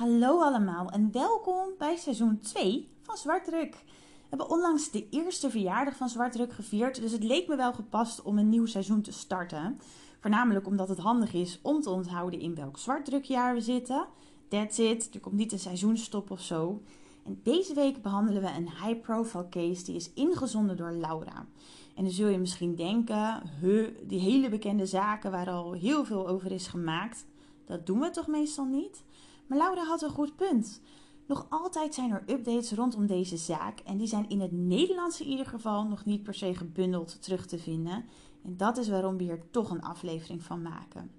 Hallo allemaal en welkom bij seizoen 2 van Zwartdruk. We hebben onlangs de eerste verjaardag van Zwartdruk gevierd, dus het leek me wel gepast om een nieuw seizoen te starten. Voornamelijk omdat het handig is om te onthouden in welk Zwartdrukjaar we zitten. That's it, er komt niet een seizoenstop of zo. En deze week behandelen we een high-profile case die is ingezonden door Laura. En dan zul je misschien denken, huh, die hele bekende zaken waar al heel veel over is gemaakt, dat doen we toch meestal niet? Maar Laura had een goed punt. Nog altijd zijn er updates rondom deze zaak en die zijn in het Nederlands in ieder geval nog niet per se gebundeld terug te vinden. En dat is waarom we hier toch een aflevering van maken.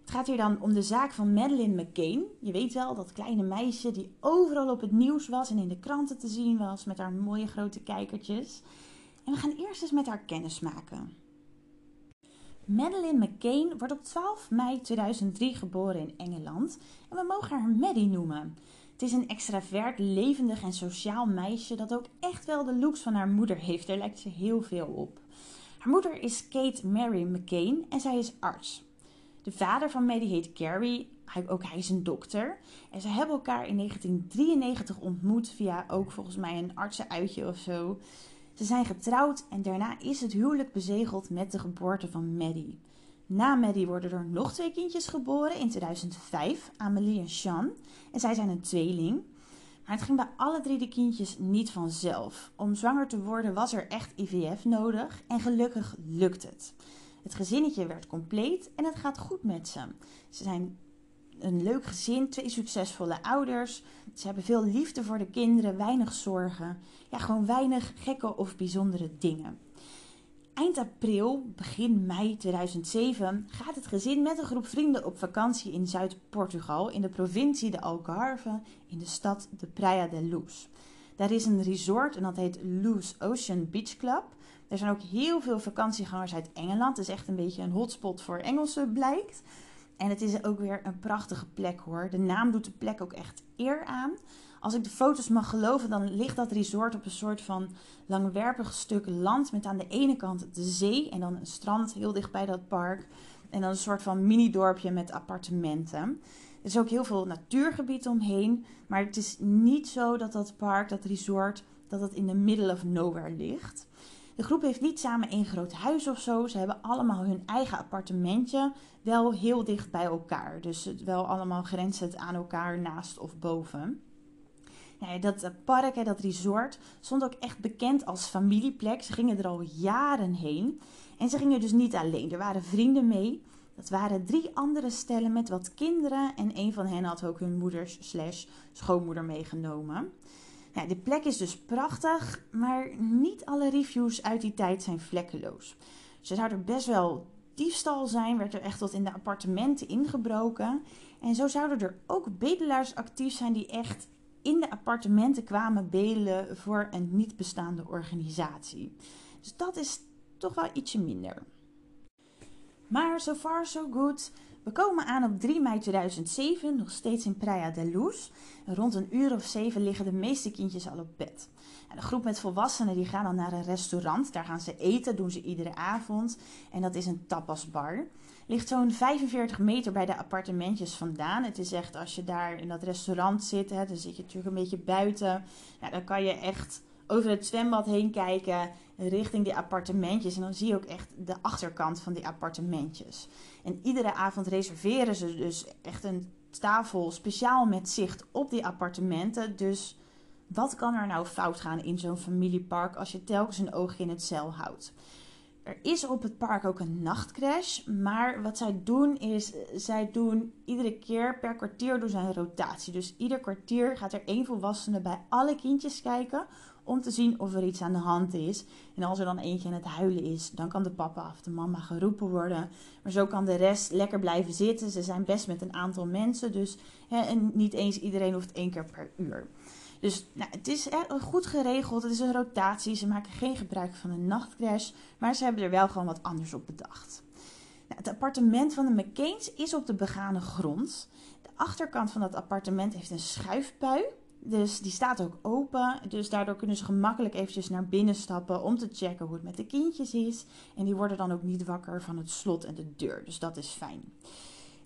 Het gaat hier dan om de zaak van Madeleine McCain. Je weet wel, dat kleine meisje die overal op het nieuws was en in de kranten te zien was met haar mooie grote kijkertjes. En we gaan eerst eens met haar kennis maken. Madeleine McCain wordt op 12 mei 2003 geboren in Engeland en we mogen haar Maddie noemen. Het is een extravert, levendig en sociaal meisje dat ook echt wel de looks van haar moeder heeft. Daar lijkt ze heel veel op. Haar moeder is Kate Mary McCain en zij is arts. De vader van Maddie heet Gary, ook hij is een dokter. En ze hebben elkaar in 1993 ontmoet via ook volgens mij een artsenuitje of zo. Ze zijn getrouwd en daarna is het huwelijk bezegeld met de geboorte van Maddie. Na Maddie worden er nog twee kindjes geboren in 2005, Amelie en Sean. En zij zijn een tweeling. Maar het ging bij alle drie de kindjes niet vanzelf. Om zwanger te worden was er echt IVF nodig en gelukkig lukt het. Het gezinnetje werd compleet en het gaat goed met ze. Ze zijn een leuk gezin, twee succesvolle ouders. Ze hebben veel liefde voor de kinderen, weinig zorgen. Ja, gewoon weinig gekke of bijzondere dingen. Eind april, begin mei 2007, gaat het gezin met een groep vrienden op vakantie in Zuid-Portugal, in de provincie de Algarve, in de stad de Praia de Luz. Daar is een resort en dat heet Luz Ocean Beach Club. Er zijn ook heel veel vakantiegangers uit Engeland. Het is echt een beetje een hotspot voor Engelsen, blijkt. En het is ook weer een prachtige plek hoor. De naam doet de plek ook echt eer aan. Als ik de foto's mag geloven, dan ligt dat resort op een soort van langwerpig stuk land. Met aan de ene kant de zee en dan een strand heel dicht bij dat park. En dan een soort van mini-dorpje met appartementen. Er is ook heel veel natuurgebied omheen. Maar het is niet zo dat dat park, dat resort, dat het in de middle of nowhere ligt. De groep heeft niet samen één groot huis of zo. Ze hebben allemaal hun eigen appartementje. Wel heel dicht bij elkaar. Dus wel allemaal grenzend aan elkaar naast of boven. Ja, dat park, dat resort, stond ook echt bekend als familieplek. Ze gingen er al jaren heen. En ze gingen dus niet alleen. Er waren vrienden mee. Dat waren drie andere stellen met wat kinderen. En een van hen had ook hun moeders slash schoonmoeder meegenomen. Ja, de plek is dus prachtig, maar niet alle reviews uit die tijd zijn vlekkeloos. Ze zou er best wel diefstal zijn, werd er echt tot in de appartementen ingebroken. En zo zouden er ook bedelaars actief zijn die echt in de appartementen kwamen bedelen voor een niet bestaande organisatie. Dus dat is toch wel ietsje minder. Maar so far so good. We komen aan op 3 mei 2007, nog steeds in Praia de Luz. Rond een uur of zeven liggen de meeste kindjes al op bed. De groep met volwassenen die gaan dan naar een restaurant. Daar gaan ze eten, doen ze iedere avond. En dat is een tapasbar. Ligt zo'n 45 meter bij de appartementjes vandaan. Het is echt, als je daar in dat restaurant zit, hè, dan zit je natuurlijk een beetje buiten. Ja, dan kan je echt over het zwembad heen kijken richting die appartementjes. En dan zie je ook echt de achterkant van die appartementjes. En iedere avond reserveren ze dus echt een tafel speciaal met zicht op die appartementen. Dus wat kan er nou fout gaan in zo'n familiepark als je telkens een oogje in het cel houdt? Er is op het park ook een nachtcrash. Maar wat zij doen is, zij doen iedere keer per kwartier doen zij een rotatie. Dus ieder kwartier gaat er één volwassene bij alle kindjes kijken om te zien of er iets aan de hand is. En als er dan eentje aan het huilen is, dan kan de papa of de mama geroepen worden. Maar zo kan de rest lekker blijven zitten. Ze zijn best met een aantal mensen, dus hè, en niet eens iedereen hoeft één keer per uur. Dus nou, het is goed geregeld. Het is een rotatie. Ze maken geen gebruik van een nachtcrash. Maar ze hebben er wel gewoon wat anders op bedacht. Nou, het appartement van de McCains is op de begane grond. De achterkant van dat appartement heeft een schuifpui. Dus die staat ook open. Dus daardoor kunnen ze gemakkelijk eventjes naar binnen stappen om te checken hoe het met de kindjes is. En die worden dan ook niet wakker van het slot en de deur. Dus dat is fijn.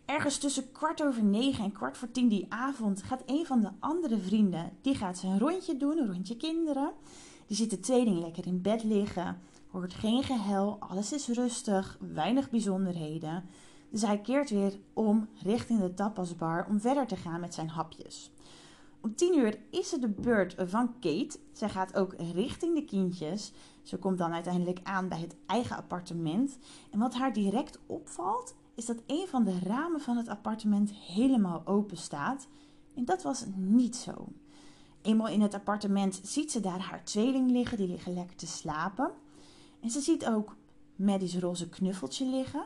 Ergens tussen kwart over negen en kwart voor tien die avond gaat een van de andere vrienden, die gaat zijn rondje doen, een rondje kinderen. Die zit de tweeling lekker in bed liggen, hoort geen gehuil, alles is rustig, weinig bijzonderheden. Dus hij keert weer om richting de tapasbar om verder te gaan met zijn hapjes. Om tien uur is het de beurt van Kate. Zij gaat ook richting de kindjes. Ze komt dan uiteindelijk aan bij het eigen appartement. En wat haar direct opvalt, is dat een van de ramen van het appartement helemaal open staat. En dat was niet zo. Eenmaal in het appartement ziet ze daar haar tweeling liggen, die liggen lekker te slapen. En ze ziet ook Maddie's roze knuffeltje liggen.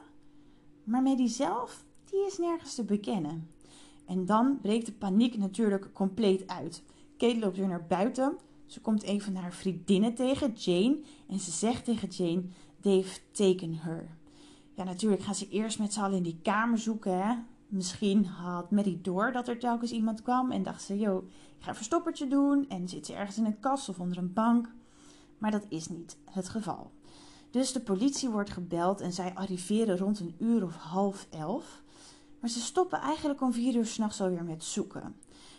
Maar Maddie zelf, die is nergens te bekennen. En dan breekt de paniek natuurlijk compleet uit. Kate loopt weer naar buiten. Ze komt een van haar vriendinnen tegen, Jane. En ze zegt tegen Jane: They've taken her. Ja, natuurlijk gaan ze eerst met z'n allen in die kamer zoeken. Hè? Misschien had Maddie door dat er telkens iemand kwam en dacht ze: Yo, ik ga een verstoppertje doen. En zit ze ergens in een kast of onder een bank. Maar dat is niet het geval. Dus de politie wordt gebeld en zij arriveren rond een uur of half elf. Maar ze stoppen eigenlijk om vier uur s'nachts alweer met zoeken.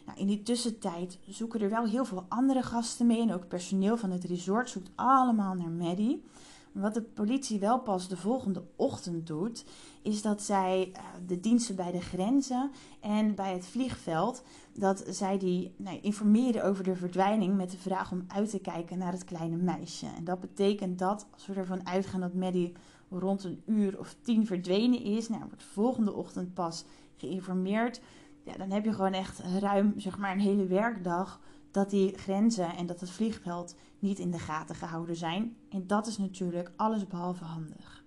Nou, in die tussentijd zoeken er wel heel veel andere gasten mee. En ook personeel van het resort zoekt allemaal naar Maddie. Wat de politie wel pas de volgende ochtend doet, is dat zij uh, de diensten bij de grenzen en bij het vliegveld, dat zij die nou, informeren over de verdwijning met de vraag om uit te kijken naar het kleine meisje. En dat betekent dat, als we ervan uitgaan dat Maddie rond een uur of tien verdwenen is, nou, wordt de volgende ochtend pas geïnformeerd. Ja, dan heb je gewoon echt ruim zeg maar, een hele werkdag dat die grenzen en dat het vliegveld niet in de gaten gehouden zijn. En dat is natuurlijk alles behalve handig.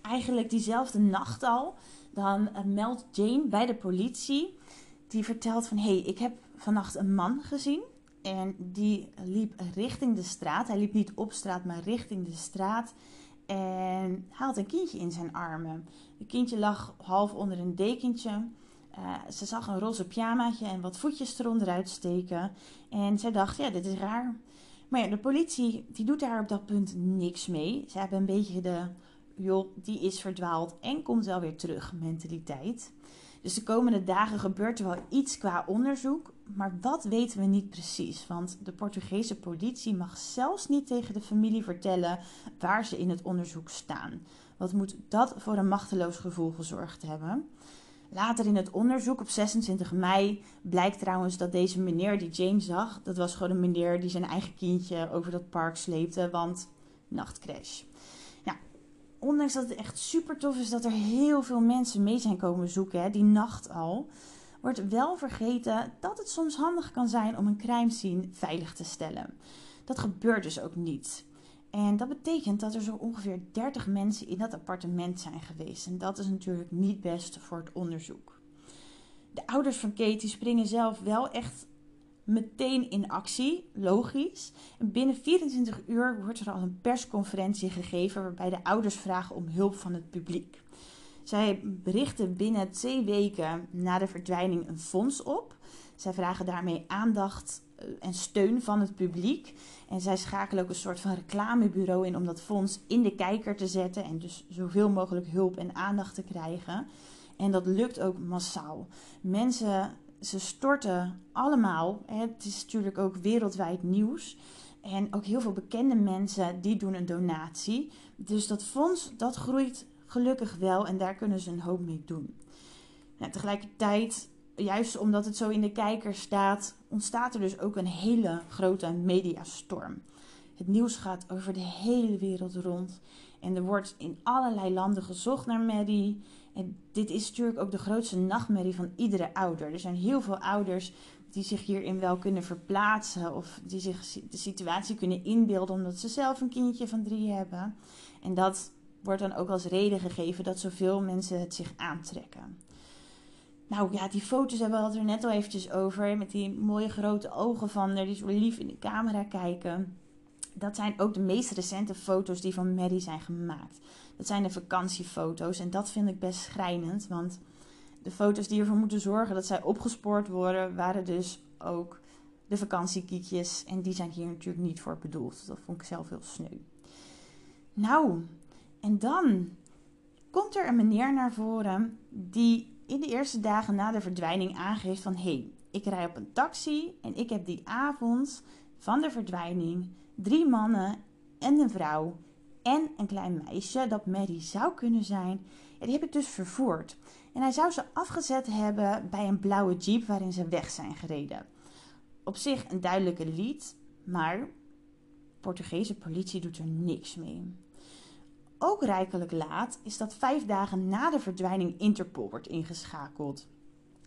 Eigenlijk diezelfde nacht al, dan eh, meldt Jane bij de politie. Die vertelt van, hé, hey, ik heb vannacht een man gezien. En die liep richting de straat. Hij liep niet op straat, maar richting de straat. En had een kindje in zijn armen. Het kindje lag half onder een dekentje. Uh, ze zag een roze pyjamaatje en wat voetjes eronder uitsteken. En zij dacht, ja, dit is raar. Maar ja, de politie die doet daar op dat punt niks mee. Ze hebben een beetje de, joh, die is verdwaald en komt wel weer terug mentaliteit. Dus de komende dagen gebeurt er wel iets qua onderzoek. Maar wat weten we niet precies? Want de Portugese politie mag zelfs niet tegen de familie vertellen waar ze in het onderzoek staan. Wat moet dat voor een machteloos gevoel gezorgd hebben? Later in het onderzoek op 26 mei blijkt trouwens dat deze meneer die Jane zag, dat was gewoon een meneer die zijn eigen kindje over dat park sleepte, want nachtcrash. Ondanks dat het echt super tof is dat er heel veel mensen mee zijn komen zoeken, hè, die nacht al, wordt wel vergeten dat het soms handig kan zijn om een crime scene veilig te stellen. Dat gebeurt dus ook niet. En dat betekent dat er zo ongeveer 30 mensen in dat appartement zijn geweest. En dat is natuurlijk niet best voor het onderzoek. De ouders van Katie springen zelf wel echt meteen in actie, logisch. En binnen 24 uur wordt er al een persconferentie gegeven waarbij de ouders vragen om hulp van het publiek. Zij berichten binnen twee weken na de verdwijning een fonds op. Zij vragen daarmee aandacht eh, en steun van het publiek. En zij schakelen ook een soort van reclamebureau in om dat fonds in de kijker te zetten. En dus zoveel mogelijk hulp en aandacht te krijgen. En dat lukt ook massaal. Mensen, ze storten allemaal. Het is natuurlijk ook wereldwijd nieuws. En ook heel veel bekende mensen die doen een donatie. Dus dat fonds dat groeit gelukkig wel en daar kunnen ze een hoop mee doen. Nou, tegelijkertijd juist omdat het zo in de kijker staat, ontstaat er dus ook een hele grote mediastorm. Het nieuws gaat over de hele wereld rond. En er wordt in allerlei landen gezocht naar Maddie. En dit is natuurlijk ook de grootste nachtmerrie van iedere ouder. Er zijn heel veel ouders die zich hierin wel kunnen verplaatsen. Of die zich de situatie kunnen inbeelden omdat ze zelf een kindje van drie hebben. En dat wordt dan ook als reden gegeven dat zoveel mensen het zich aantrekken. Nou ja, die foto's hebben we het er net al eventjes over. Met die mooie grote ogen van haar die zo lief in de camera kijken. Dat zijn ook de meest recente foto's die van Maddie zijn gemaakt. Dat zijn de vakantiefoto's. En dat vind ik best schrijnend. Want de foto's die ervoor moeten zorgen dat zij opgespoord worden, waren dus ook de vakantiekietjes. En die zijn hier natuurlijk niet voor bedoeld. Dat vond ik zelf heel sneu. Nou, en dan komt er een meneer naar voren die in de eerste dagen na de verdwijning aangeeft van hé, hey, ik rij op een taxi en ik heb die avond van de verdwijning drie mannen en een vrouw en een klein meisje dat Mary zou kunnen zijn. En die heb ik dus vervoerd. En hij zou ze afgezet hebben bij een blauwe jeep waarin ze weg zijn gereden. Op zich een duidelijke lied, maar Portugese politie doet er niks mee. Ook rijkelijk laat is dat vijf dagen na de verdwijning Interpol wordt ingeschakeld.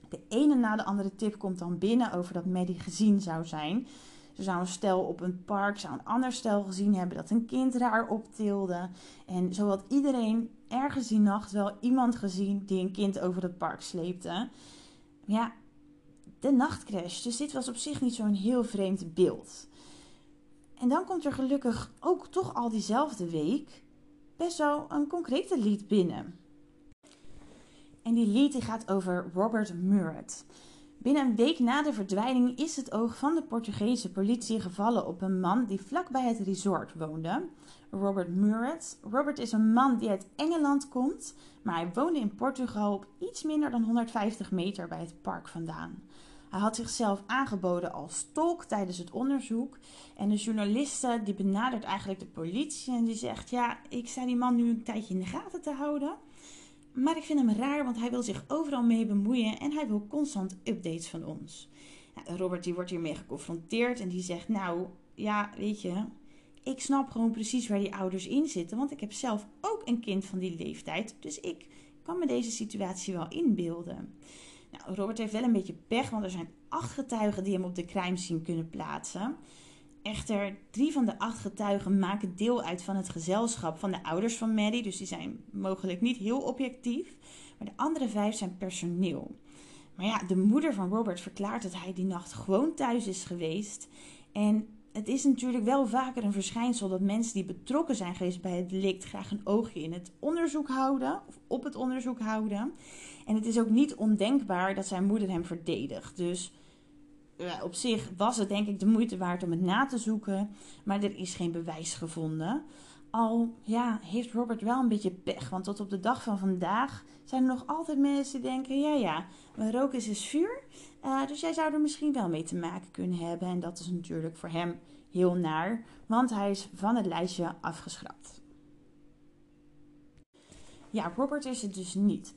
De ene na de andere tip komt dan binnen over dat Maddie gezien zou zijn. Zo zou een stel op een park, zou een ander stel gezien hebben dat een kind raar optilde. En zo had iedereen ergens die nacht wel iemand gezien die een kind over het park sleepte. Ja, de nachtcrash. Dus dit was op zich niet zo'n heel vreemd beeld. En dan komt er gelukkig ook toch al diezelfde week best wel een concrete lied binnen. En die lied die gaat over Robert Murat. Binnen een week na de verdwijning is het oog van de Portugese politie gevallen op een man die vlakbij het resort woonde. Robert Murat. Robert is een man die uit Engeland komt, maar hij woonde in Portugal op iets minder dan 150 meter bij het park vandaan. Hij had zichzelf aangeboden als tolk tijdens het onderzoek. En de journaliste die benadert eigenlijk de politie en die zegt: Ja, ik sta die man nu een tijdje in de gaten te houden. Maar ik vind hem raar, want hij wil zich overal mee bemoeien en hij wil constant updates van ons. Robert die wordt hiermee geconfronteerd en die zegt: Nou, ja, weet je, ik snap gewoon precies waar die ouders in zitten, want ik heb zelf ook een kind van die leeftijd. Dus ik kan me deze situatie wel inbeelden. Nou, Robert heeft wel een beetje pech, want er zijn acht getuigen die hem op de crime scene kunnen plaatsen. Echter, drie van de acht getuigen maken deel uit van het gezelschap van de ouders van Maddie, dus die zijn mogelijk niet heel objectief. Maar de andere vijf zijn personeel. Maar ja, de moeder van Robert verklaart dat hij die nacht gewoon thuis is geweest. En het is natuurlijk wel vaker een verschijnsel dat mensen die betrokken zijn geweest bij het delict graag een oogje in het onderzoek houden, of op het onderzoek houden. En het is ook niet ondenkbaar dat zijn moeder hem verdedigt. Dus op zich was het denk ik de moeite waard om het na te zoeken, maar er is geen bewijs gevonden. Al ja, heeft Robert wel een beetje pech, want tot op de dag van vandaag zijn er nog altijd mensen die denken: ja, ja, maar rook is is vuur. Uh, dus jij zou er misschien wel mee te maken kunnen hebben. En dat is natuurlijk voor hem heel naar, want hij is van het lijstje afgeschrapt. Ja, Robert is het dus niet.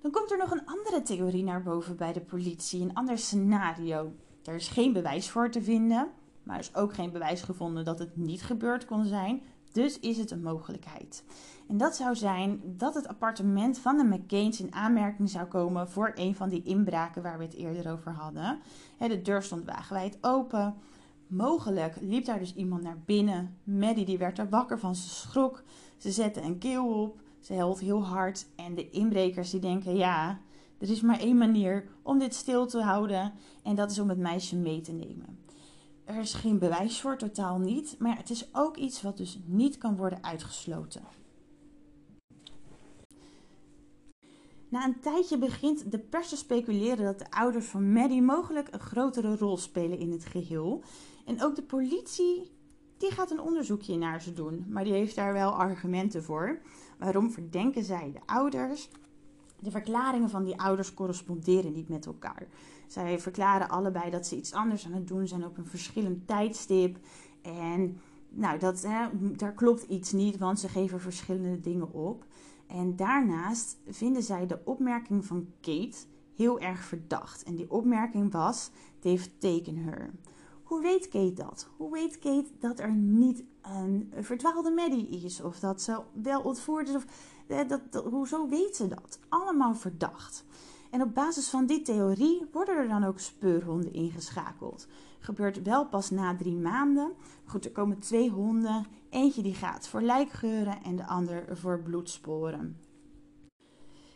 Dan komt er nog een andere theorie naar boven bij de politie, een ander scenario. Er is geen bewijs voor te vinden, maar er is ook geen bewijs gevonden dat het niet gebeurd kon zijn. Dus is het een mogelijkheid. En dat zou zijn dat het appartement van de McCains in aanmerking zou komen voor een van die inbraken waar we het eerder over hadden. De deur stond wagenwijd open. Mogelijk liep daar dus iemand naar binnen. Maddie die werd er wakker van, ze schrok. Ze zette een keel op. Ze helpt heel hard en de inbrekers die denken: ja, er is maar één manier om dit stil te houden en dat is om het meisje mee te nemen. Er is geen bewijs voor, totaal niet, maar het is ook iets wat dus niet kan worden uitgesloten. Na een tijdje begint de pers te speculeren dat de ouders van Maddie mogelijk een grotere rol spelen in het geheel. En ook de politie die gaat een onderzoekje naar ze doen, maar die heeft daar wel argumenten voor. Waarom verdenken zij de ouders? De verklaringen van die ouders corresponderen niet met elkaar. Zij verklaren allebei dat ze iets anders aan het doen zijn op een verschillend tijdstip. En nou, dat, hè, daar klopt iets niet, want ze geven verschillende dingen op. En daarnaast vinden zij de opmerking van Kate heel erg verdacht. En die opmerking was: They've taken her. Hoe weet Kate dat? Hoe weet Kate dat er niet een verdwaalde Maddie is? Of dat ze wel ontvoerd is? Of, dat, dat, hoezo weet ze dat? Allemaal verdacht. En op basis van die theorie worden er dan ook speurhonden ingeschakeld. Gebeurt wel pas na drie maanden. Goed, er komen twee honden. Eentje die gaat voor lijkgeuren en de ander voor bloedsporen.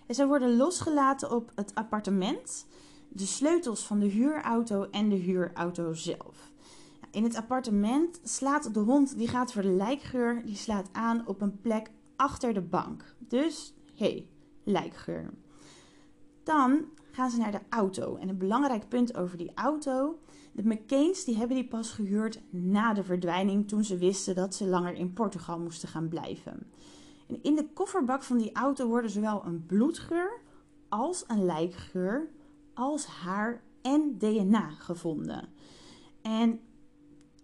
En ze worden losgelaten op het appartement de sleutels van de huurauto en de huurauto zelf. In het appartement slaat de hond, die gaat voor de lijkgeur, die slaat aan op een plek achter de bank. Dus, hé, hey, lijkgeur. Dan gaan ze naar de auto. En een belangrijk punt over die auto. De McCains die hebben die pas gehuurd na de verdwijning toen ze wisten dat ze langer in Portugal moesten gaan blijven. En in de kofferbak van die auto worden zowel een bloedgeur als een lijkgeur, als haar en DNA gevonden. En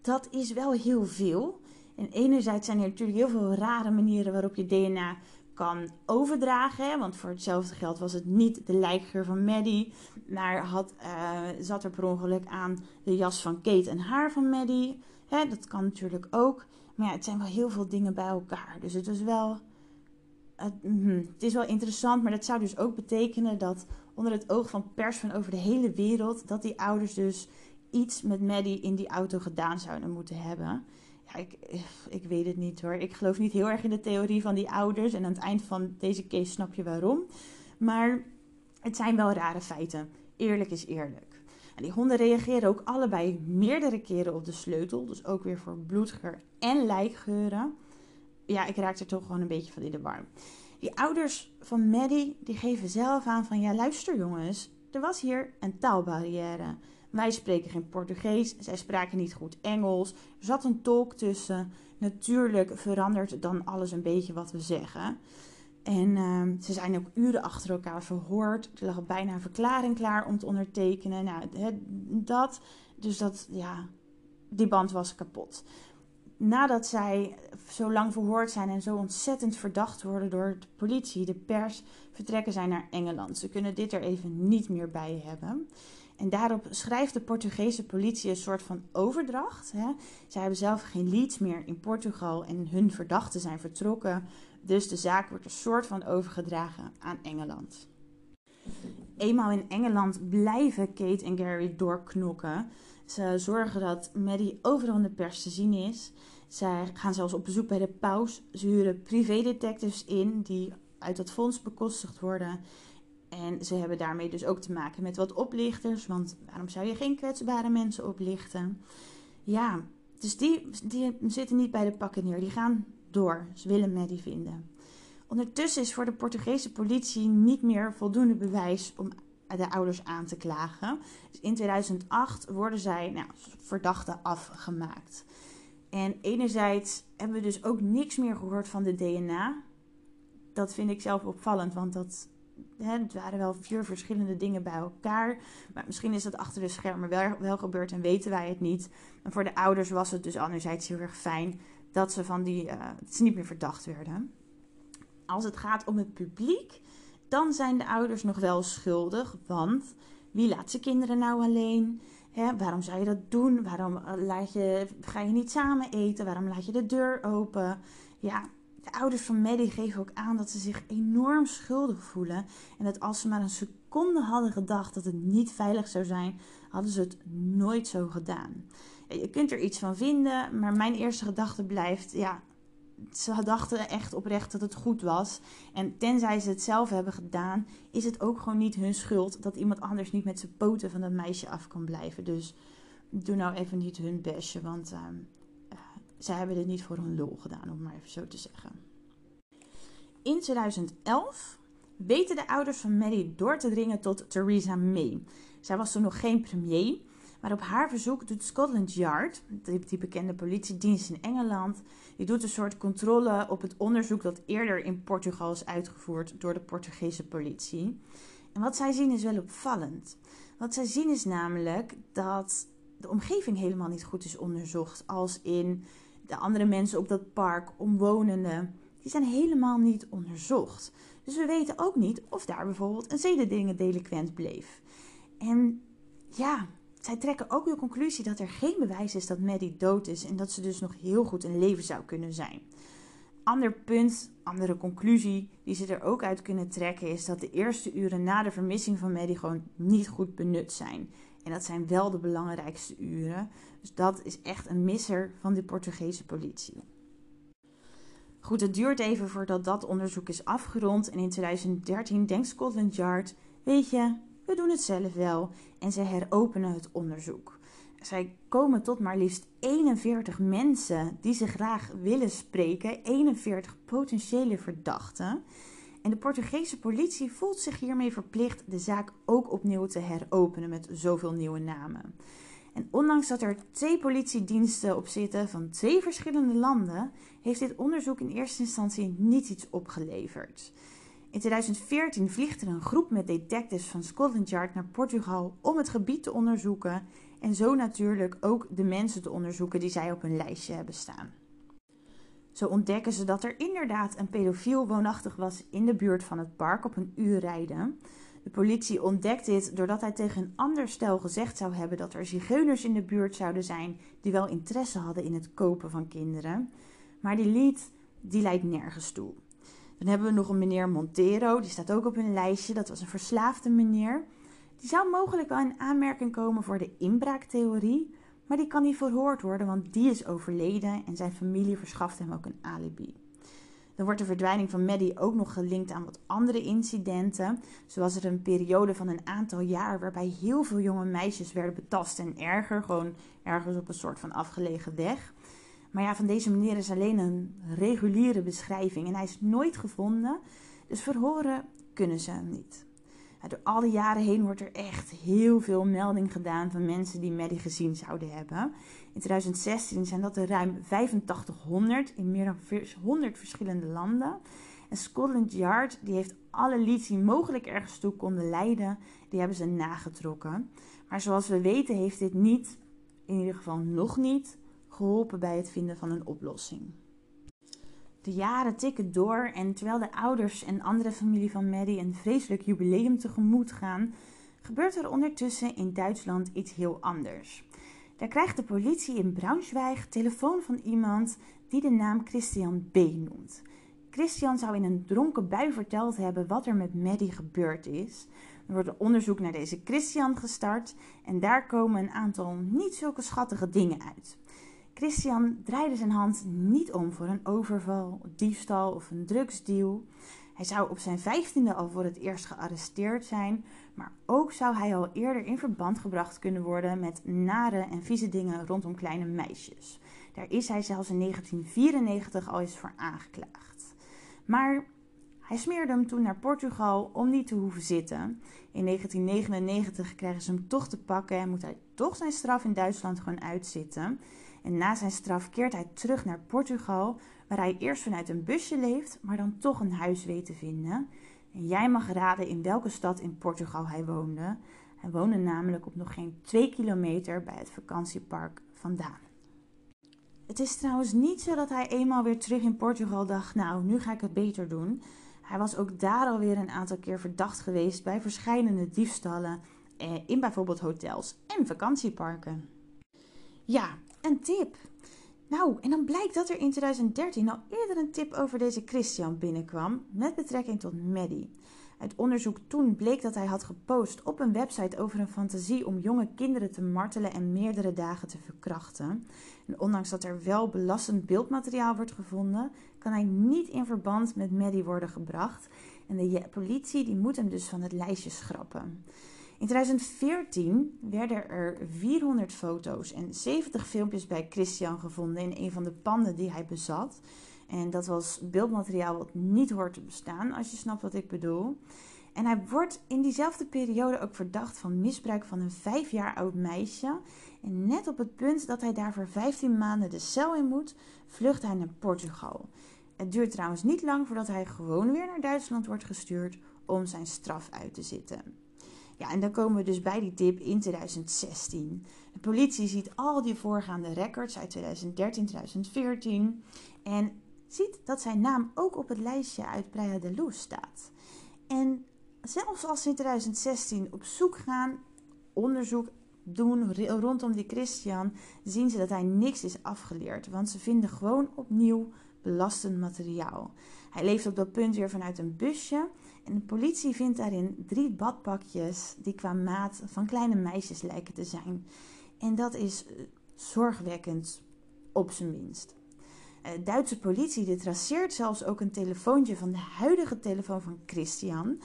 dat is wel heel veel. En enerzijds zijn er natuurlijk heel veel rare manieren waarop je DNA kan overdragen. Want voor hetzelfde geld was het niet de lijkgeur van Maddie. Maar had, uh, zat er per ongeluk aan de jas van Kate en haar van Maddie. Hè? Dat kan natuurlijk ook. Maar ja, het zijn wel heel veel dingen bij elkaar. Dus het is wel. Het, mm, het is wel interessant, maar dat zou dus ook betekenen dat onder het oog van pers van over de hele wereld, dat die ouders dus iets met Maddie in die auto gedaan zouden moeten hebben. Ik, ik weet het niet hoor. Ik geloof niet heel erg in de theorie van die ouders. En aan het eind van deze case snap je waarom. Maar het zijn wel rare feiten. Eerlijk is eerlijk. En die honden reageren ook allebei meerdere keren op de sleutel. Dus ook weer voor bloedgeur en lijkgeuren. Ja, ik raak er toch gewoon een beetje van in de war. Die ouders van Maddie die geven zelf aan van ja, luister jongens, er was hier een taalbarrière. Wij spreken geen Portugees, zij spraken niet goed Engels. Er zat een tolk tussen. Natuurlijk verandert dan alles een beetje wat we zeggen. En uh, ze zijn ook uren achter elkaar verhoord. Er lag bijna een verklaring klaar om te ondertekenen. Nou, dat. Dus dat, ja, die band was kapot. Nadat zij zo lang verhoord zijn en zo ontzettend verdacht worden door de politie, de pers, vertrekken zij naar Engeland. Ze kunnen dit er even niet meer bij hebben. En daarop schrijft de Portugese politie een soort van overdracht. Hè. Zij hebben zelf geen leads meer in Portugal en hun verdachten zijn vertrokken. Dus de zaak wordt een soort van overgedragen aan Engeland. Eenmaal in Engeland blijven Kate en Gary doorknokken. Ze zorgen dat Maddie overal in de pers te zien is. Zij gaan zelfs op bezoek bij de paus. Ze huren privédetectives in die uit dat fonds bekostigd worden. En ze hebben daarmee dus ook te maken met wat oplichters. Want waarom zou je geen kwetsbare mensen oplichten? Ja, dus die, die zitten niet bij de pakken neer. Die gaan door. Ze willen Maddie vinden. Ondertussen is voor de Portugese politie niet meer voldoende bewijs om de ouders aan te klagen. Dus in 2008 worden zij nou, verdachten afgemaakt. En enerzijds hebben we dus ook niks meer gehoord van de DNA. Dat vind ik zelf opvallend, want dat het waren wel vier verschillende dingen bij elkaar. Maar misschien is dat achter de schermen wel, wel gebeurd en weten wij het niet. En voor de ouders was het dus anderzijds heel erg fijn dat ze, van die, dat ze niet meer verdacht werden. Als het gaat om het publiek, dan zijn de ouders nog wel schuldig. Want wie laat zijn kinderen nou alleen? Waarom zou je dat doen? Waarom eh, laat je, ga je niet samen eten? Waarom laat je de deur open? Ja, de ouders van Maddie geven ook aan dat ze zich enorm schuldig voelen. En dat als ze maar een seconde hadden gedacht dat het niet veilig zou zijn, hadden ze het nooit zo gedaan. Je kunt er iets van vinden, maar mijn eerste gedachte blijft: ja, ze dachten echt oprecht dat het goed was. En tenzij ze het zelf hebben gedaan, is het ook gewoon niet hun schuld dat iemand anders niet met zijn poten van dat meisje af kan blijven. Dus doe nou even niet hun bestje, want. Uh, zij hebben dit niet voor hun lol gedaan, om maar even zo te zeggen. In 2011 weten de ouders van Maddie door te dringen tot Theresa May. Zij was toen nog geen premier, maar op haar verzoek doet Scotland Yard, die bekende politiedienst in Engeland, die doet een soort controle op het onderzoek dat eerder in Portugal is uitgevoerd door de Portugese politie. En wat zij zien is wel opvallend. Wat zij zien is namelijk dat de omgeving helemaal niet goed is onderzocht, als in de andere mensen op dat park, omwonenden, die zijn helemaal niet onderzocht. Dus we weten ook niet of daar bijvoorbeeld een zedendingen bleef. En ja, zij trekken ook de conclusie dat er geen bewijs is dat Maddie dood is en dat ze dus nog heel goed in leven zou kunnen zijn. Ander punt, andere conclusie die ze er ook uit kunnen trekken is dat de eerste uren na de vermissing van Maddie gewoon niet goed benut zijn. En dat zijn wel de belangrijkste uren. Dus dat is echt een misser van de Portugese politie. Goed, het duurt even voordat dat onderzoek is afgerond. En in 2013 denkt Scotland Yard: Weet je, we doen het zelf wel. En ze heropenen het onderzoek. Zij komen tot maar liefst 41 mensen die ze graag willen spreken. 41 potentiële verdachten. En de Portugese politie voelt zich hiermee verplicht de zaak ook opnieuw te heropenen met zoveel nieuwe namen. En ondanks dat er twee politiediensten op zitten van twee verschillende landen, heeft dit onderzoek in eerste instantie niet iets opgeleverd. In 2014 vliegt er een groep met detectives van Scotland Yard naar Portugal om het gebied te onderzoeken en zo natuurlijk ook de mensen te onderzoeken die zij op hun lijstje hebben staan. Zo ontdekken ze dat er inderdaad een pedofiel woonachtig was in de buurt van het park op een uur rijden. De politie ontdekt dit doordat hij tegen een ander stel gezegd zou hebben dat er zigeuners in de buurt zouden zijn die wel interesse hadden in het kopen van kinderen. Maar die lied, die leidt nergens toe. Dan hebben we nog een meneer Montero, die staat ook op een lijstje. Dat was een verslaafde meneer. Die zou mogelijk wel in aanmerking komen voor de inbraaktheorie, maar die kan niet verhoord worden, want die is overleden en zijn familie verschaft hem ook een alibi. Dan wordt de verdwijning van Maddie ook nog gelinkt aan wat andere incidenten. Zo was er een periode van een aantal jaar waarbij heel veel jonge meisjes werden betast en erger, gewoon ergens op een soort van afgelegen weg. Maar ja, van deze meneer is alleen een reguliere beschrijving en hij is nooit gevonden. Dus verhoren kunnen ze hem niet. Door alle jaren heen wordt er echt heel veel melding gedaan van mensen die Maddie gezien zouden hebben. In 2016 zijn dat er ruim 8500 in meer dan 100 verschillende landen. En Scotland Yard die heeft alle leads die mogelijk ergens toe konden leiden, die hebben ze nagetrokken. Maar zoals we weten heeft dit niet, in ieder geval nog niet, geholpen bij het vinden van een oplossing. De jaren tikken door en terwijl de ouders en andere familie van Maddie een vreselijk jubileum tegemoet gaan, gebeurt er ondertussen in Duitsland iets heel anders. Daar krijgt de politie in Braunschweig telefoon van iemand die de naam Christian B. noemt. Christian zou in een dronken bui verteld hebben wat er met Maddie gebeurd is. Er wordt een onderzoek naar deze Christian gestart en daar komen een aantal niet zulke schattige dingen uit. Christian draaide zijn hand niet om voor een overval, diefstal of een drugsdeal. Hij zou op zijn vijftiende al voor het eerst gearresteerd zijn, maar ook zou hij al eerder in verband gebracht kunnen worden met nare en vieze dingen rondom kleine meisjes. Daar is hij zelfs in 1994 al eens voor aangeklaagd. Maar hij smeerde hem toen naar Portugal om niet te hoeven zitten. In 1999 krijgen ze hem toch te pakken en moet hij toch zijn straf in Duitsland gewoon uitzitten. En na zijn straf keert hij terug naar Portugal, waar hij eerst vanuit een busje leeft, maar dan toch een huis weet te vinden. En jij mag raden in welke stad in Portugal hij woonde. Hij woonde namelijk op nog geen twee kilometer bij het vakantiepark vandaan. Het is trouwens niet zo dat hij eenmaal weer terug in Portugal dacht: Nou, nu ga ik het beter doen. Hij was ook daar alweer een aantal keer verdacht geweest bij verschillende diefstallen eh, in bijvoorbeeld hotels en vakantieparken. Ja, een tip. Nou, en dan blijkt dat er in 2013 al eerder een tip over deze Christian binnenkwam met betrekking tot Maddie. Uit onderzoek toen bleek dat hij had gepost op een website over een fantasie om jonge kinderen te martelen en meerdere dagen te verkrachten. En ondanks dat er wel belastend beeldmateriaal wordt gevonden, kan hij niet in verband met Maddie worden gebracht. En de politie die moet hem dus van het lijstje schrappen. In 2014 werden er 400 foto's en 70 filmpjes bij Christian gevonden in een van de panden die hij bezat. En dat was beeldmateriaal wat niet hoort te bestaan, als je snapt wat ik bedoel. En hij wordt in diezelfde periode ook verdacht van misbruik van een 5 jaar oud meisje. En net op het punt dat hij daar voor 15 maanden de cel in moet, vlucht hij naar Portugal. Het duurt trouwens niet lang voordat hij gewoon weer naar Duitsland wordt gestuurd om zijn straf uit te zitten. Ja, en dan komen we dus bij die tip in 2016. De politie ziet al die voorgaande records uit 2013, 2014 en ziet dat zijn naam ook op het lijstje uit Praia de Luz staat. En zelfs als ze in 2016 op zoek gaan, onderzoek doen rondom die Christian, zien ze dat hij niks is afgeleerd. Want ze vinden gewoon opnieuw belastend materiaal. Hij leeft op dat punt weer vanuit een busje. En de politie vindt daarin drie badpakjes die qua maat van kleine meisjes lijken te zijn. En dat is eh, zorgwekkend, op zijn minst. De eh, Duitse politie die traceert zelfs ook een telefoontje van de huidige telefoon van Christian.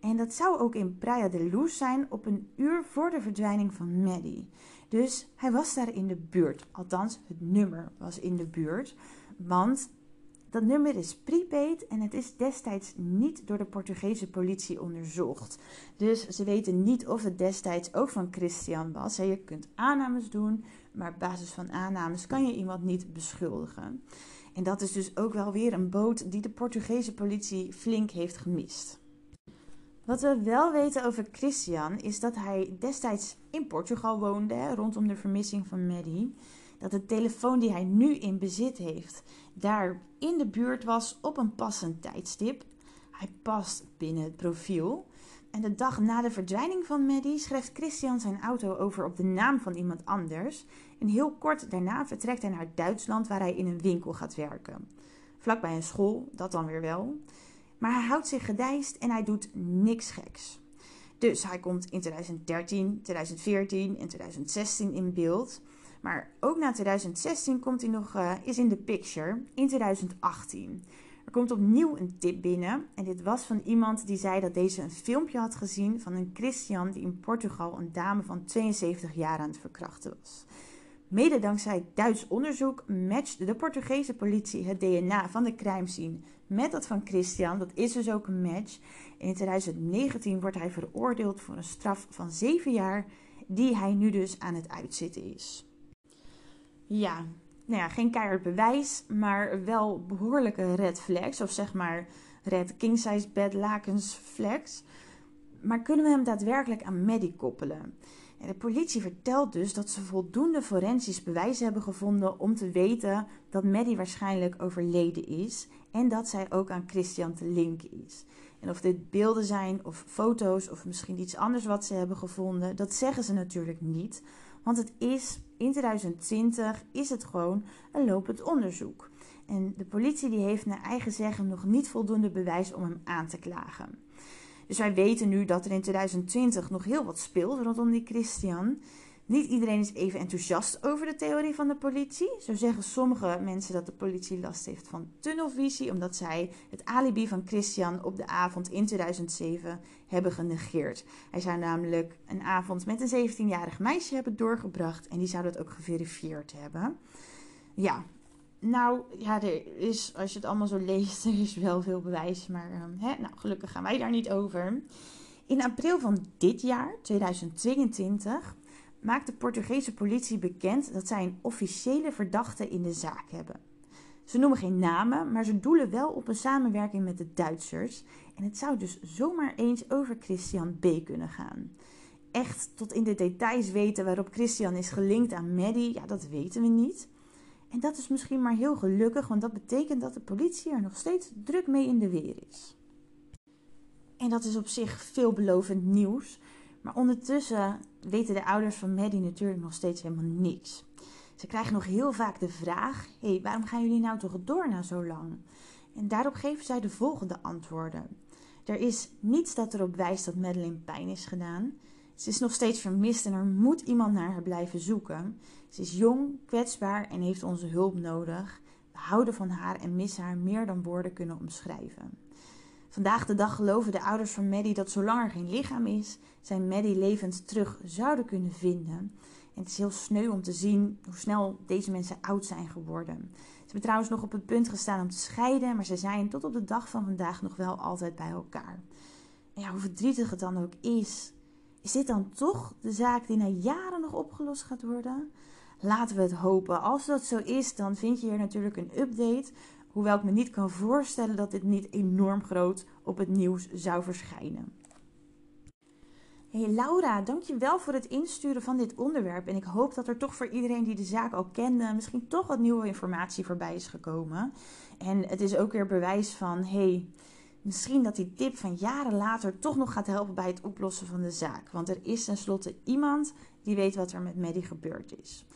En dat zou ook in Praia de Luz zijn op een uur voor de verdwijning van Maddie. Dus hij was daar in de buurt. Althans, het nummer was in de buurt. Want Dat nummer is prepaid en het is destijds niet door de Portugese politie onderzocht. Dus ze weten niet of het destijds ook van Christian was. Je kunt aannames doen, maar op basis van aannames kan je iemand niet beschuldigen. En dat is dus ook wel weer een boot die de Portugese politie flink heeft gemist. Wat we wel weten over Christian is dat hij destijds in Portugal woonde, rondom de vermissing van Maddie. Dat de telefoon die hij nu in bezit heeft, daar in de buurt was op een passend tijdstip. Hij past binnen het profiel. En de dag na de verdwijning van Maddie schrijft Christian zijn auto over op de naam van iemand anders. En heel kort daarna vertrekt hij naar Duitsland, waar hij in een winkel gaat werken. Vlakbij een school, dat dan weer wel. Maar hij houdt zich gedijst en hij doet niks geks. Dus hij komt in 2013, 2014 en 2016 in beeld. Maar ook na 2016 komt hij nog, uh, is in de picture in 2018. Er komt opnieuw een tip binnen. En dit was van iemand die zei dat deze een filmpje had gezien van een Christian die in Portugal een dame van 72 jaar aan het verkrachten was. Mede dankzij Duits onderzoek matcht de Portugese politie het DNA van de crime scene met dat van Christian. Dat is dus ook een match. in 2019 wordt hij veroordeeld voor een straf van 7 jaar, die hij nu dus aan het uitzitten is. Ja, nou ja, geen keihard bewijs, maar wel behoorlijke red flags, of zeg maar red king size bed lakens flags. Maar kunnen we hem daadwerkelijk aan Maddie koppelen? de politie vertelt dus dat ze voldoende forensisch bewijs hebben gevonden om te weten dat Maddie waarschijnlijk overleden is en dat zij ook aan Christian te linken is. En of dit beelden zijn of foto's of misschien iets anders wat ze hebben gevonden, dat zeggen ze natuurlijk niet. Want het is in 2020 is het gewoon een lopend onderzoek. En de politie die heeft naar eigen zeggen nog niet voldoende bewijs om hem aan te klagen. Dus wij weten nu dat er in 2020 nog heel wat speelt rondom die Christian. Niet iedereen is even enthousiast over de theorie van de politie. Zo zeggen sommige mensen dat de politie last heeft van tunnelvisie, omdat zij het alibi van Christian op de avond in 2007 hebben genegeerd. Hij zou namelijk een avond met een 17-jarig meisje hebben doorgebracht en die zou dat ook geverifieerd hebben. Ja, nou, ja, er is, als je het allemaal zo leest, er is wel veel bewijs. Maar ehm, hè, nou, gelukkig gaan wij daar niet over. In april van dit jaar, 2022, maakt de Portugese politie bekend dat zij een officiële verdachte in de zaak hebben. Ze noemen geen namen, maar ze doelen wel op een samenwerking met de Duitsers. En het zou dus zomaar eens over Christian B. kunnen gaan. Echt tot in de details weten waarop Christian is gelinkt aan Maddie, ja, dat weten we niet. En dat is misschien maar heel gelukkig, want dat betekent dat de politie er nog steeds druk mee in de weer is. En dat is op zich veelbelovend nieuws. Maar ondertussen weten de ouders van Maddie natuurlijk nog steeds helemaal niks. Ze krijgen nog heel vaak de vraag: hé, hey, waarom gaan jullie nou toch door na zo lang? En daarop geven zij de volgende antwoorden. Er is niets dat erop wijst dat Madeline pijn is gedaan. Ze is nog steeds vermist en er moet iemand naar haar blijven zoeken. Ze is jong, kwetsbaar en heeft onze hulp nodig. We houden van haar en missen haar meer dan woorden kunnen omschrijven. Vandaag de dag geloven de ouders van Maddie dat zolang er geen lichaam is, zij Maddie levend terug zouden kunnen vinden. En het is heel sneu om te zien hoe snel deze mensen oud zijn geworden. Ze hebben trouwens nog op het punt gestaan om te scheiden, maar ze zijn tot op de dag van vandaag nog wel altijd bij elkaar. En ja, hoe verdrietig het dan ook is, is dit dan toch de zaak die na jaren nog opgelost gaat worden? Laten we het hopen. Als dat zo is, dan vind je hier natuurlijk een update. Hoewel ik me niet kan voorstellen dat dit niet enorm groot op het nieuws zou verschijnen. Hey Laura, dankjewel voor het insturen van dit onderwerp. En ik hoop dat er toch voor iedereen die de zaak al kende, misschien toch wat nieuwe informatie voorbij is gekomen. En het is ook weer bewijs van, hey, misschien dat die tip van jaren later toch nog gaat helpen bij het oplossen van de zaak. Want er is tenslotte iemand die weet wat er met Maddie gebeurd is.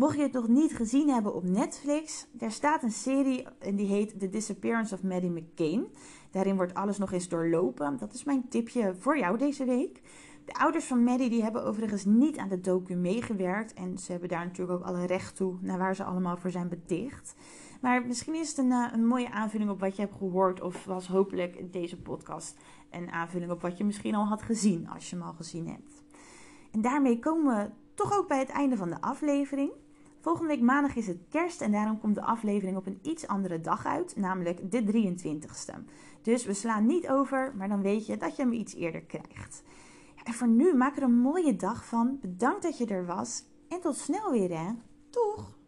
Mocht je het nog niet gezien hebben op Netflix, daar staat een serie en die heet The Disappearance of Maddie McCain. Daarin wordt alles nog eens doorlopen. Dat is mijn tipje voor jou deze week. De ouders van Maddie die hebben overigens niet aan de docu meegewerkt. En ze hebben daar natuurlijk ook alle recht toe naar waar ze allemaal voor zijn beticht. Maar misschien is het een, eh, een mooie aanvulling op wat je hebt gehoord. Of was hopelijk deze podcast een aanvulling op wat je misschien al had gezien als je hem al gezien hebt. En daarmee komen we toch ook bij het einde van de aflevering. Volgende week maandag is het kerst en daarom komt de aflevering op een iets andere dag uit, namelijk de 23ste. Dus we slaan niet over, maar dan weet je dat je hem iets eerder krijgt. En voor nu, maak er een mooie dag van. Bedankt dat je er was en tot snel weer hè. Doeg!